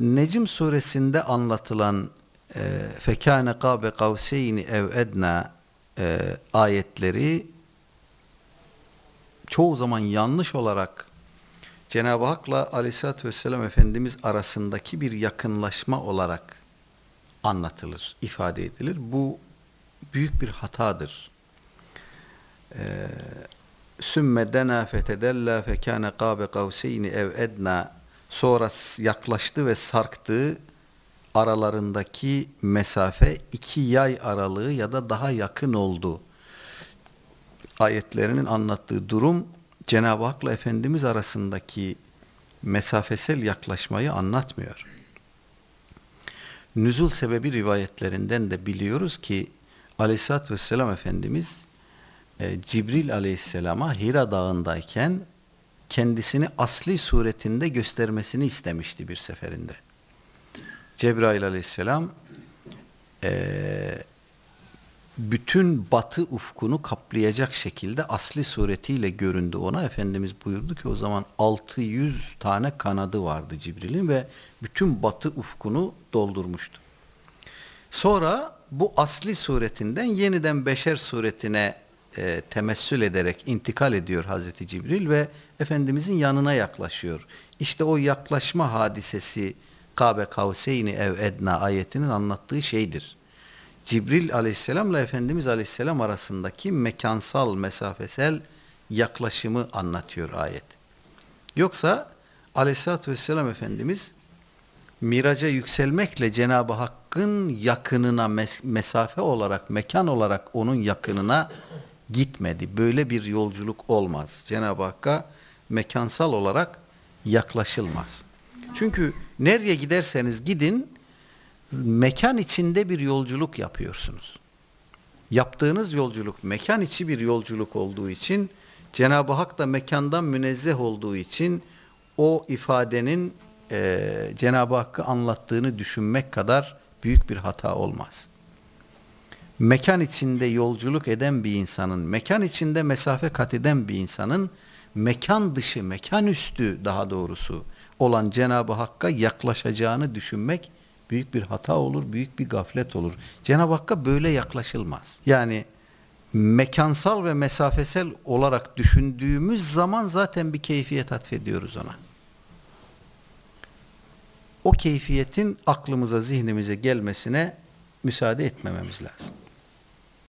Necim suresinde anlatılan e, fekâne kâbe kavseyni ev edna e, ayetleri çoğu zaman yanlış olarak Cenab-ı Hak'la Aleyhisselatü Vesselam Efendimiz arasındaki bir yakınlaşma olarak anlatılır, ifade edilir. Bu büyük bir hatadır. Sümme dena fetedella fekâne kâbe kavseyni ev edna sonra yaklaştı ve sarktı aralarındaki mesafe iki yay aralığı ya da daha yakın oldu. Ayetlerinin anlattığı durum Cenab-ı Hak'la Efendimiz arasındaki mesafesel yaklaşmayı anlatmıyor. Nüzul sebebi rivayetlerinden de biliyoruz ki Aleyhisselatü Vesselam Efendimiz e, Cibril Aleyhisselam'a Hira Dağı'ndayken kendisini asli suretinde göstermesini istemişti bir seferinde. Cebrail aleyhisselam e, bütün batı ufkunu kaplayacak şekilde asli suretiyle göründü ona. Efendimiz buyurdu ki o zaman 600 tane kanadı vardı Cibril'in ve bütün batı ufkunu doldurmuştu. Sonra bu asli suretinden yeniden beşer suretine e, temessül ederek intikal ediyor Hazreti Cibril ve Efendimizin yanına yaklaşıyor. İşte o yaklaşma hadisesi Kabe kavseyni ev edna ayetinin anlattığı şeydir. Cibril aleyhisselamla Efendimiz aleyhisselam arasındaki mekansal, mesafesel yaklaşımı anlatıyor ayet. Yoksa aleyhissalatü vesselam Efendimiz miraca yükselmekle Cenab-ı Hakk'ın yakınına mesafe olarak, mekan olarak onun yakınına gitmedi. Böyle bir yolculuk olmaz. Cenab-ı Hakk'a mekansal olarak yaklaşılmaz. Çünkü nereye giderseniz gidin mekan içinde bir yolculuk yapıyorsunuz. Yaptığınız yolculuk mekan içi bir yolculuk olduğu için Cenab-ı Hak da mekandan münezzeh olduğu için o ifadenin e, Cenab-ı Hakk'ı anlattığını düşünmek kadar büyük bir hata olmaz. Mekan içinde yolculuk eden bir insanın, mekan içinde mesafe kat eden bir insanın mekan dışı, mekan üstü daha doğrusu olan Cenab-ı Hakk'a yaklaşacağını düşünmek büyük bir hata olur, büyük bir gaflet olur. Cenab-ı Hakk'a böyle yaklaşılmaz. Yani mekansal ve mesafesel olarak düşündüğümüz zaman zaten bir keyfiyet atfediyoruz ona. O keyfiyetin aklımıza, zihnimize gelmesine müsaade etmememiz lazım.